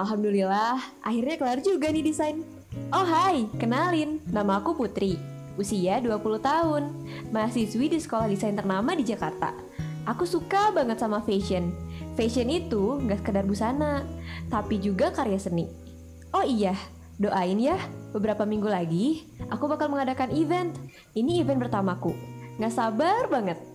Alhamdulillah, akhirnya kelar juga nih desain. Oh hai, kenalin, nama aku Putri. Usia 20 tahun, mahasiswi di sekolah desain ternama di Jakarta. Aku suka banget sama fashion. Fashion itu nggak sekedar busana, tapi juga karya seni. Oh iya, doain ya, beberapa minggu lagi aku bakal mengadakan event. Ini event pertamaku. Nggak sabar banget.